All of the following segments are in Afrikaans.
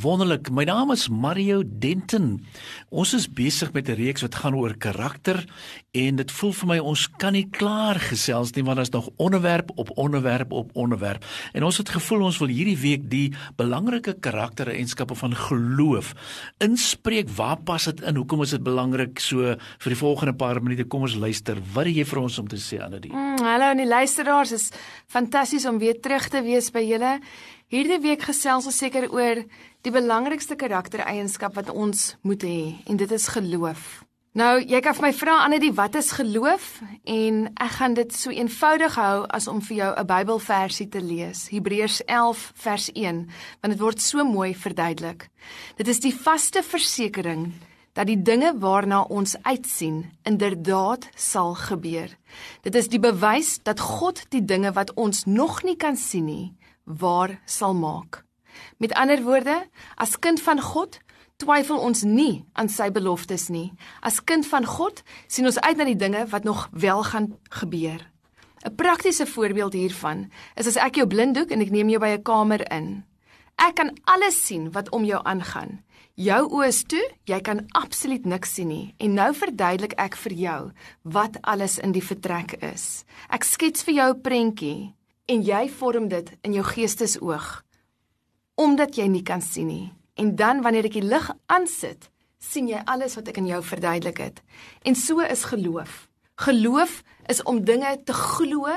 Wonderlik. My naam is Mario Denton. Ons is besig met 'n reeks wat gaan oor karakter en dit voel vir my ons kan nie klaar gesels nie want daar's nog onderwerp op onderwerp op onderwerp. En ons het gevoel ons wil hierdie week die belangrike karaktereienskappe van geloof inspreek. Waar pas dit in? Hoekom is dit belangrik? So vir die volgende paar minute kom ons luister. Wat het jy vir ons om te sê Anadie? Mm, hallo aan die luisteraars. Is fantasties om weer terug te wees by julle. Hierdie week gesels ons seker oor die belangrikste karaktereienskap wat ons moet hê en dit is geloof. Nou, jy kan vir my vra Annetjie, wat is geloof? En ek gaan dit so eenvoudig hou as om vir jou 'n Bybelversie te lees. Hebreërs 11 vers 1, want dit word so mooi verduidelik. Dit is die vaste versekering dat die dinge waarna ons uitsien inderdaad sal gebeur. Dit is die bewys dat God die dinge wat ons nog nie kan sien nie, waar sal maak. Met ander woorde, as kind van God twyfel ons nie aan sy beloftes nie. As kind van God sien ons uit na die dinge wat nog wel gaan gebeur. 'n Praktiese voorbeeld hiervan is as ek jou blinddoek en ek neem jou by 'n kamer in. Ek kan alles sien wat om jou aangaan. Jou oë is toe, jy kan absoluut niks sien nie. En nou verduidelik ek vir jou wat alles in die vertrek is. Ek skets vir jou 'n prentjie en jy vorm dit in jou geestesoog omdat jy nie kan sien nie. En dan wanneer ek die lig aansit, sien jy alles wat ek in jou verduidelik het. En so is geloof. Geloof is om dinge te glo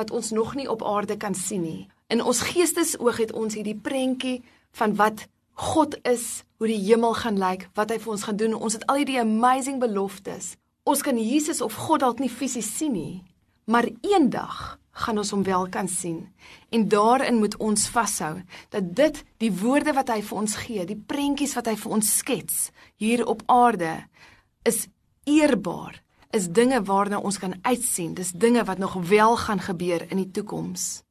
wat ons nog nie op aarde kan sien nie. In ons geestesoog het ons hierdie prentjie van wat God is, hoe die hemel gaan lyk, wat hy vir ons gaan doen. Ons het al hierdie amazing beloftes. Ons kan Jesus of God dalk nie fisies sien nie, maar eendag gaan ons hom wel kan sien. En daarin moet ons vashou dat dit die woorde wat hy vir ons gee, die prentjies wat hy vir ons skets hier op aarde is eerbaar, is dinge waarna ons kan uitsien. Dis dinge wat nog wel gaan gebeur in die toekoms.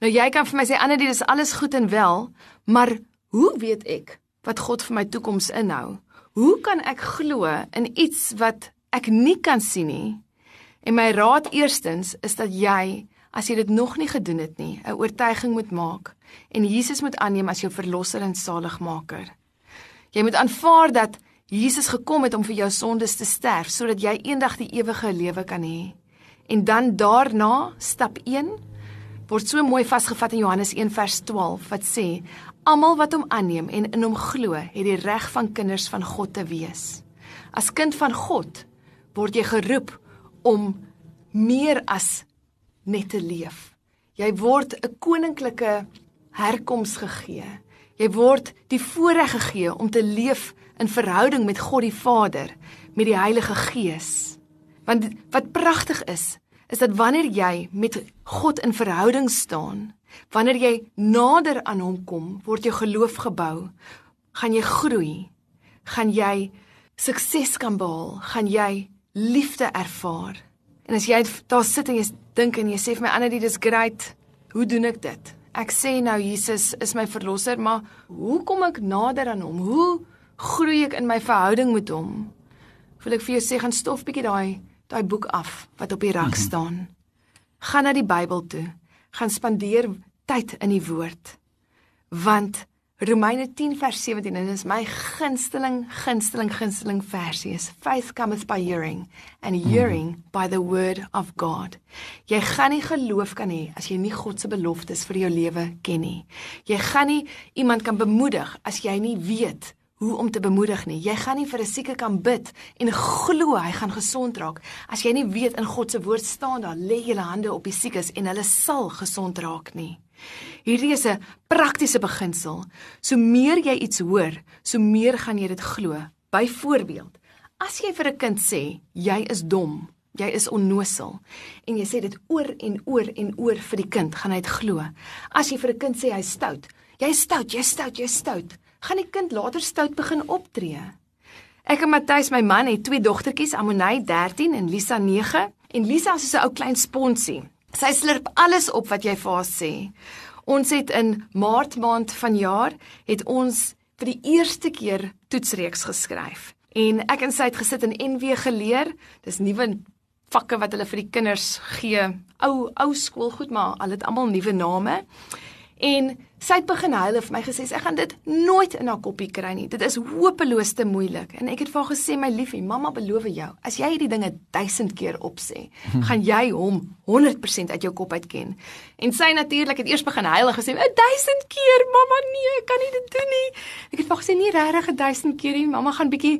Nou jy kan vir my sê Annelie, dis alles goed en wel, maar hoe weet ek wat God vir my toekoms inhou? Hoe kan ek glo in iets wat ek nie kan sien nie? En my raad eerstens is dat jy as jy dit nog nie gedoen het nie, 'n oortuiging moet maak en Jesus moet aanneem as jou verlosser en saligmaker. Jy moet aanvaar dat Jesus gekom het om vir jou sondes te sterf sodat jy eendag die ewige lewe kan hê. En dan daarna, stap 1 word so mooi vasgevat in Johannes 1 vers 12 wat sê: Almal wat hom aanneem en in hom glo, het die reg van kinders van God te wees. As kind van God word jy geroep om meer as net te leef. Jy word 'n koninklike herkoms gegee. Jy word die voorreg gegee om te leef in verhouding met God die Vader, met die Heilige Gees. Want wat pragtig is, is dat wanneer jy met God in verhouding staan, wanneer jy nader aan hom kom, word jou geloof gebou, gaan jy groei, gaan jy sukses kan behaal, gaan jy liefde ervaar. En as jy daar sit en jy dink en jy sê vir my Annelie dis great. Hoe doen ek dit? Ek sê nou Jesus is my verlosser, maar hoe kom ek nader aan hom? Hoe groei ek in my verhouding met hom? Wil ek vir jou sê gaan stof bietjie daai daai boek af wat op die rak mhm. staan. Gaan na die Bybel toe. Gaan spandeer tyd in die woord. Want Romeine 10 vers 17 en dit is my gunsteling gunsteling gunsteling versie is faith cometh by hearing and hearing mm. by the word of God. Jy gaan nie geloof kan hê as jy nie God se beloftes vir jou lewe ken nie. Jy gaan nie iemand kan bemoedig as jy nie weet hoe om te bemoedig nie. Jy gaan nie vir 'n sieke kan bid en glo hy gaan gesond raak as jy nie weet in God se woord staan daar lê julle hande op die siekes en hulle sal gesond raak nie. Hierdie is 'n praktiese beginsel. So meer jy iets hoor, so meer gaan jy dit glo. Byvoorbeeld, as jy vir 'n kind sê jy is dom, jy is onnosel en jy sê dit oor en oor en oor vir die kind, gaan hy dit glo. As jy vir 'n kind sê hy's stout, jy's stout, jy's stout, jy's stout, gaan die kind later stout begin optree. Ek en Matthys, my man, het twee dogtertjies, Amonay 13 en Lisa 9. En Lisa is so 'n ou klein sponsie. Sy slurp alles op wat jy vir haar sê. Ons het in Maart maand vanjaar het ons vir die eerste keer toetsreeks geskryf. En ek en sy het gesit en NW geleer. Dis nuwe vakke wat hulle vir die kinders gee. Ou ou skoolgoed, maar al het almal nuwe name. En sy het begin huil en vir my gesê ek gaan dit nooit in haar koppie kry nie. Dit is hopeloos te moeilik. En ek het vir haar gesê my liefie, mamma beloof jou, as jy hierdie dinge 1000 keer opsê, gaan jy hom 100% uit jou kop uit ken. En sy natuurlik het eers begin huil en gesê 1000 keer, mamma nee, ek kan nie dit doen nie. Ek het vir haar gesê nie regtig 1000 keer nie, mamma gaan bietjie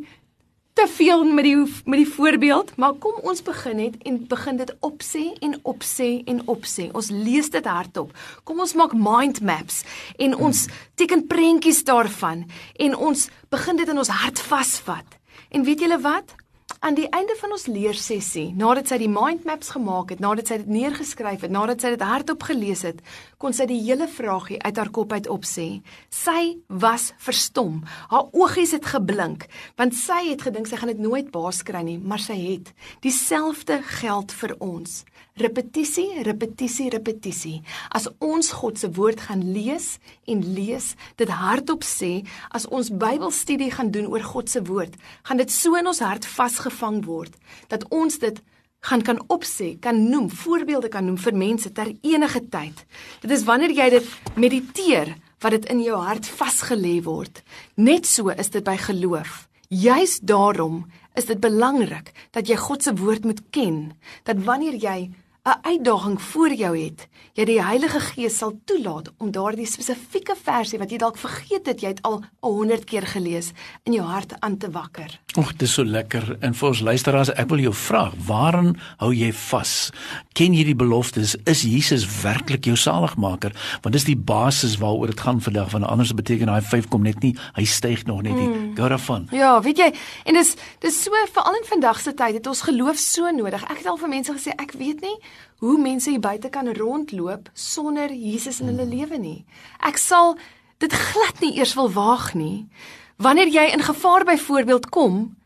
te veel met die met die voorbeeld, maar kom ons begin net en begin dit opsê en opsê en opsê. Ons lees dit hardop. Kom ons maak mind maps en ons teken prentjies daarvan en ons begin dit in ons hart vasvat. En weet julle wat? Aan die einde van ons leersessie, nadat sy die mind maps gemaak het, nadat sy dit neergeskryf het, nadat sy dit hardop gelees het, kon sy die hele vragie uit haar kop uit opsê. Sy was verstom. Haar oogies het geblink, want sy het gedink sy gaan dit nooit baas kry nie, maar sy het. Dieselfde geld vir ons. Repetisie, repetisie, repetisie. As ons God se woord gaan lees en lees, dit hardop sê, as ons Bybelstudie gaan doen oor God se woord, gaan dit so in ons hart vasgevang word dat ons dit gaan kan opsê, kan noem, voorbeelde kan noem vir mense ter enige tyd. Dit is wanneer jy dit mediteer wat dit in jou hart vasgelê word. Net so is dit by geloof. Juist daarom is dit belangrik dat jy God se woord moet ken, dat wanneer jy 'n uitdaging voor jou het, jy die Heilige Gees sal toelaat om daardie spesifieke versie wat jy dalk vergeet het, jy het al 100 keer gelees, in jou hart aan te wakker. Ag, dis so lekker. En vir ons luisteraars, ek wil jou vra, waaraan hou jy vas? Ken jy die beloftes? Is Jesus werklik jou saligmaker? Want dis die basis waaroor dit gaan vandag, want anders beteken daai 5 kom net nie, hy styg nog net nie. Mm. Gou daarvan. Ja, weet jy, en dis dis so veral in vandag se tyd het ons geloof so nodig. Ek het al vir mense gesê, ek weet nie hoe mense hier buite kan rondloop sonder Jesus in hulle lewe nie. Ek sal dit glad nie eers wil waag nie. Wanneer jy in gevaar byvoorbeeld kom,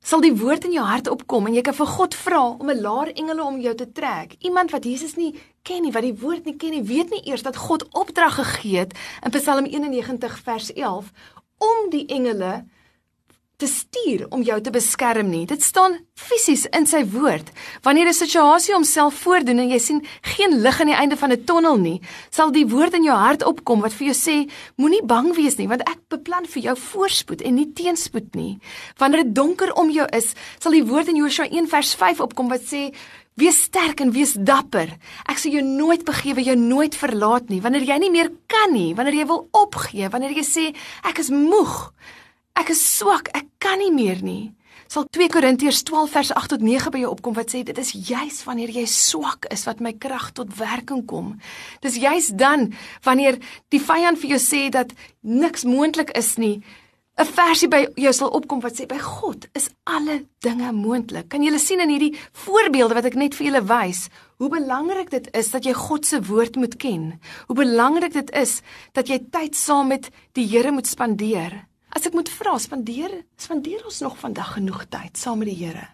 sal die woord in jou hart opkom en jy kan vir God vra om 'n laer engele om jou te trek. Iemand wat Jesus nie ken nie, wat die woord nie ken nie, weet nie eers dat God opdrag gegee het in Psalm 91 vers 11 om die engele te stuur om jou te beskerm nie. Dit staan fisies in sy woord. Wanneer 'n situasie homself voordoen en jy sien geen lig aan die einde van 'n tonnel nie, sal die woord in jou hart opkom wat vir jou sê, moenie bang wees nie, want ek beplan vir jou voorspoed en nie teenspoed nie. Wanneer dit donker om jou is, sal die woord in Josua 1 vers 5 opkom wat sê Wees sterk en wees dapper. Ek sal jou nooit begewe, jou nooit verlaat nie. Wanneer jy nie meer kan nie, wanneer jy wil opgee, wanneer jy sê ek is moeg, Ek is swak, ek kan nie meer nie. Sal 2 Korintiërs 12 vers 8 tot 9 by jou opkom wat sê dit is juis wanneer jy swak is wat my krag tot werking kom. Dis juis dan wanneer die vyand vir jou sê dat niks moontlik is nie. 'n Versie by jou sal opkom wat sê by God is alle dinge moontlik. Kan julle sien in hierdie voorbeelde wat ek net vir julle wys, hoe belangrik dit is dat jy God se woord moet ken. Hoe belangrik dit is dat jy tyd saam met die Here moet spandeer. As ek moet vra, spandeer spandeer ons nog vandag genoeg tyd saam met die Here?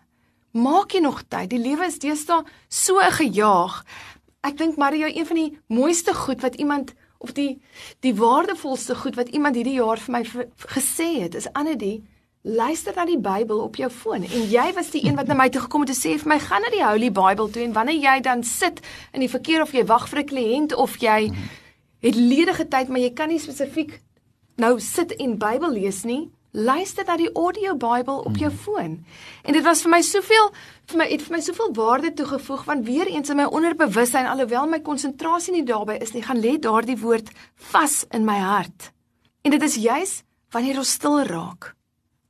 Maak jy nog tyd? Die lewe is deesdae so gejaag. Ek dink Mario, een van die mooiste goed wat iemand of die die waardevolste goed wat iemand hierdie jaar vir my gesê het, is Annelie, luister na die Bybel op jou foon. En jy was die een wat na my toe gekom het en sê vir my, gaan na die Holy Bible toe en wanneer jy dan sit in die verkeer of jy wag vir 'n kliënt of jy het ledige tyd, maar jy kan nie spesifiek nou sit en Bybel lees nie, luister na die audio Bybel op jou mhm. foon. En dit was vir my soveel vir my het vir my soveel waarde toegevoeg want weer eens in my onderbewussyn alhoewel my konsentrasie nie daarbey is nie, gaan lê daardie woord vas in my hart. En dit is juis wanneer ons stil raak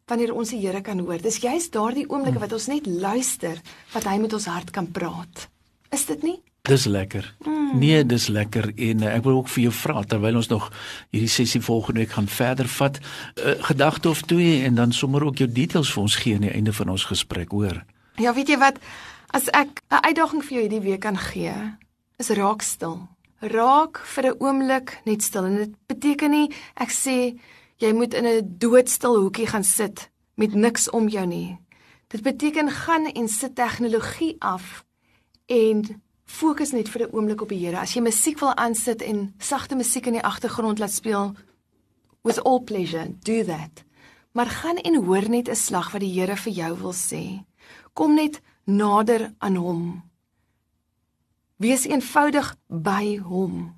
wanneer ons die Here kan hoor. Dis juis daardie oomblikke wat ons net luister wat hy met ons hart kan praat. Is dit nie? Dis lekker. Mm. Nee, dis lekker en uh, ek wil ook vir jou vra terwyl ons nog hierdie sessie volgende week gaan verder vat, 'n uh, eh, gedagte of twee en dan sommer ook jou details vir ons gee aan die einde van ons gesprek, hoor. Ja, weet jy wat? As ek 'n uitdaging vir jou hierdie week kan gee, is raak stil. Raak vir 'n oomblik net stil en dit beteken nie ek sê jy moet in 'n doodstil hoekie gaan sit met niks om jou nie. Dit beteken gaan en sit tegnologie af en fokus net vir 'n oomblik op die Here. As jy musiek wil aansit en sagte musiek in die agtergrond laat speel with all pleasure, do that. Maar gaan en hoor net 'n slag wat die Here vir jou wil sê. Kom net nader aan hom. Wees eenvoudig by hom.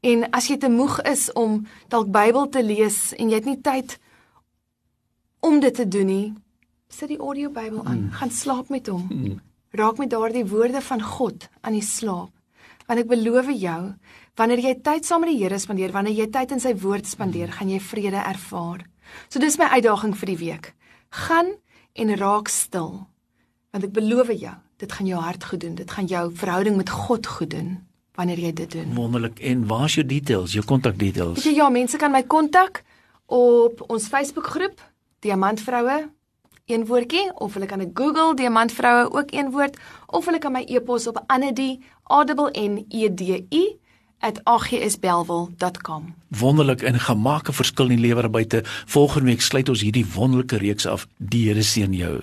En as jy te moeg is om dalk Bybel te lees en jy het nie tyd om dit te doen nie, sit die audio Bybel aan, mm. gaan slaap met hom. Mm. Raak met daardie woorde van God aan die slaap. Want ek beloof jou, wanneer jy tyd saam met die Here spandeer, wanneer jy tyd in sy woord spandeer, gaan jy vrede ervaar. So dis my uitdaging vir die week. Gaan en raak stil. Want ek beloof jou, dit gaan jou hart goed doen. Dit gaan jou verhouding met God goed doen wanneer jy dit doen. Wonderlik. En waar is jou details, jou kontak details? Weet jy ja, mense kan my kontak op ons Facebookgroep Diamantvroue een woordjie of hulle kan 'n Google Diamantvroue ook een woord of hulle kan my e-pos op anedie a n e d i @agsbelwel.com. Wonderlik en gemaak 'n verskil in die lewer buite. Volgende week sluit ons hierdie wonderlike reeks af. Die Here seën jou.